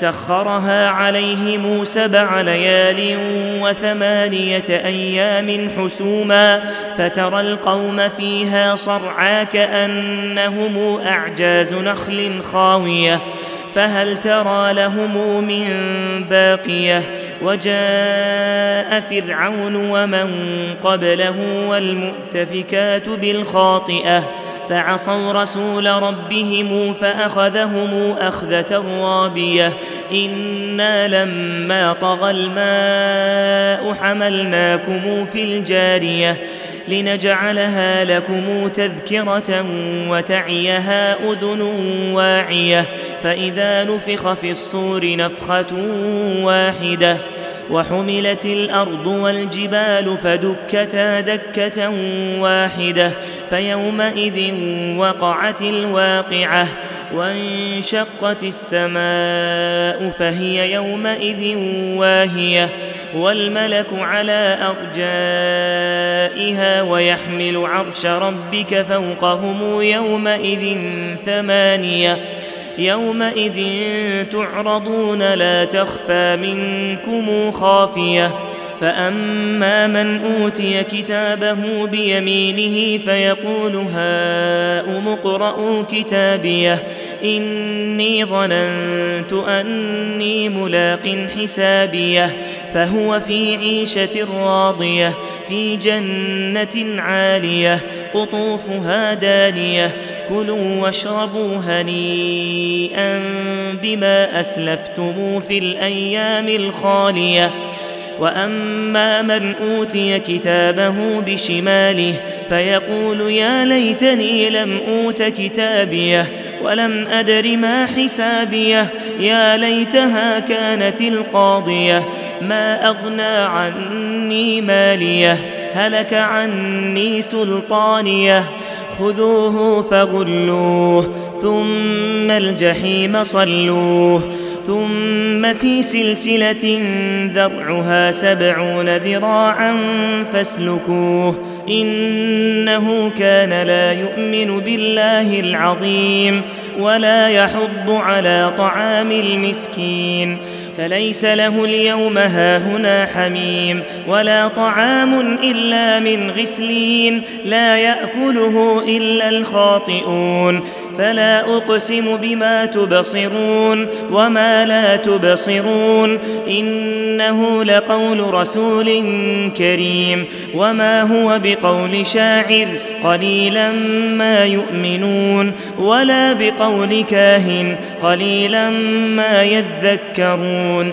سخرها عليهم سبع ليال وثمانية أيام حسوما فترى القوم فيها صرعى كأنهم أعجاز نخل خاوية فهل ترى لهم من باقية وجاء فرعون ومن قبله والمؤتفكات بالخاطئة فعصوا رسول ربهم فأخذهم أخذة رابية. إنا لما طغى الماء حملناكم في الجارية لنجعلها لكم تذكرة وتعيها أذن واعية. فإذا نفخ في الصور نفخة واحدة. وحملت الأرض والجبال فدكتا دكة واحدة فيومئذ وقعت الواقعة وانشقت السماء فهي يومئذ واهية والملك على أرجائها ويحمل عرش ربك فوقهم يومئذ ثمانية. يومئذ تعرضون لا تخفى منكم خافية فاما من اوتي كتابه بيمينه فيقول هاؤم اقرءوا كتابيه اني ظننت اني ملاق حسابيه فهو في عيشه راضيه في جنه عاليه قطوفها دانيه كلوا واشربوا هنيئا بما اسلفتم في الأيام الخاليه وأما من أوتي كتابه بشماله فيقول يا ليتني لم أوت كتابيه ولم أدر ما حسابيه يا ليتها كانت القاضية ما أغنى عني ماليه هلك عني سلطانيه خذوه فغلوه ثم الجحيم صلوه ثم في سلسلة ذرعها سبعون ذراعا فاسلكوه إنه كان لا يؤمن بالله العظيم ولا يحض على طعام المسكين فليس له اليوم هاهنا حميم ولا طعام إلا من غسلين لا يأكله إلا الخاطئون. فلا أقسم بما تبصرون وما لا تبصرون إنه لقول رسول كريم وما هو بقول شاعر قليلا ما يؤمنون ولا بقول كاهن قليلا ما يذكرون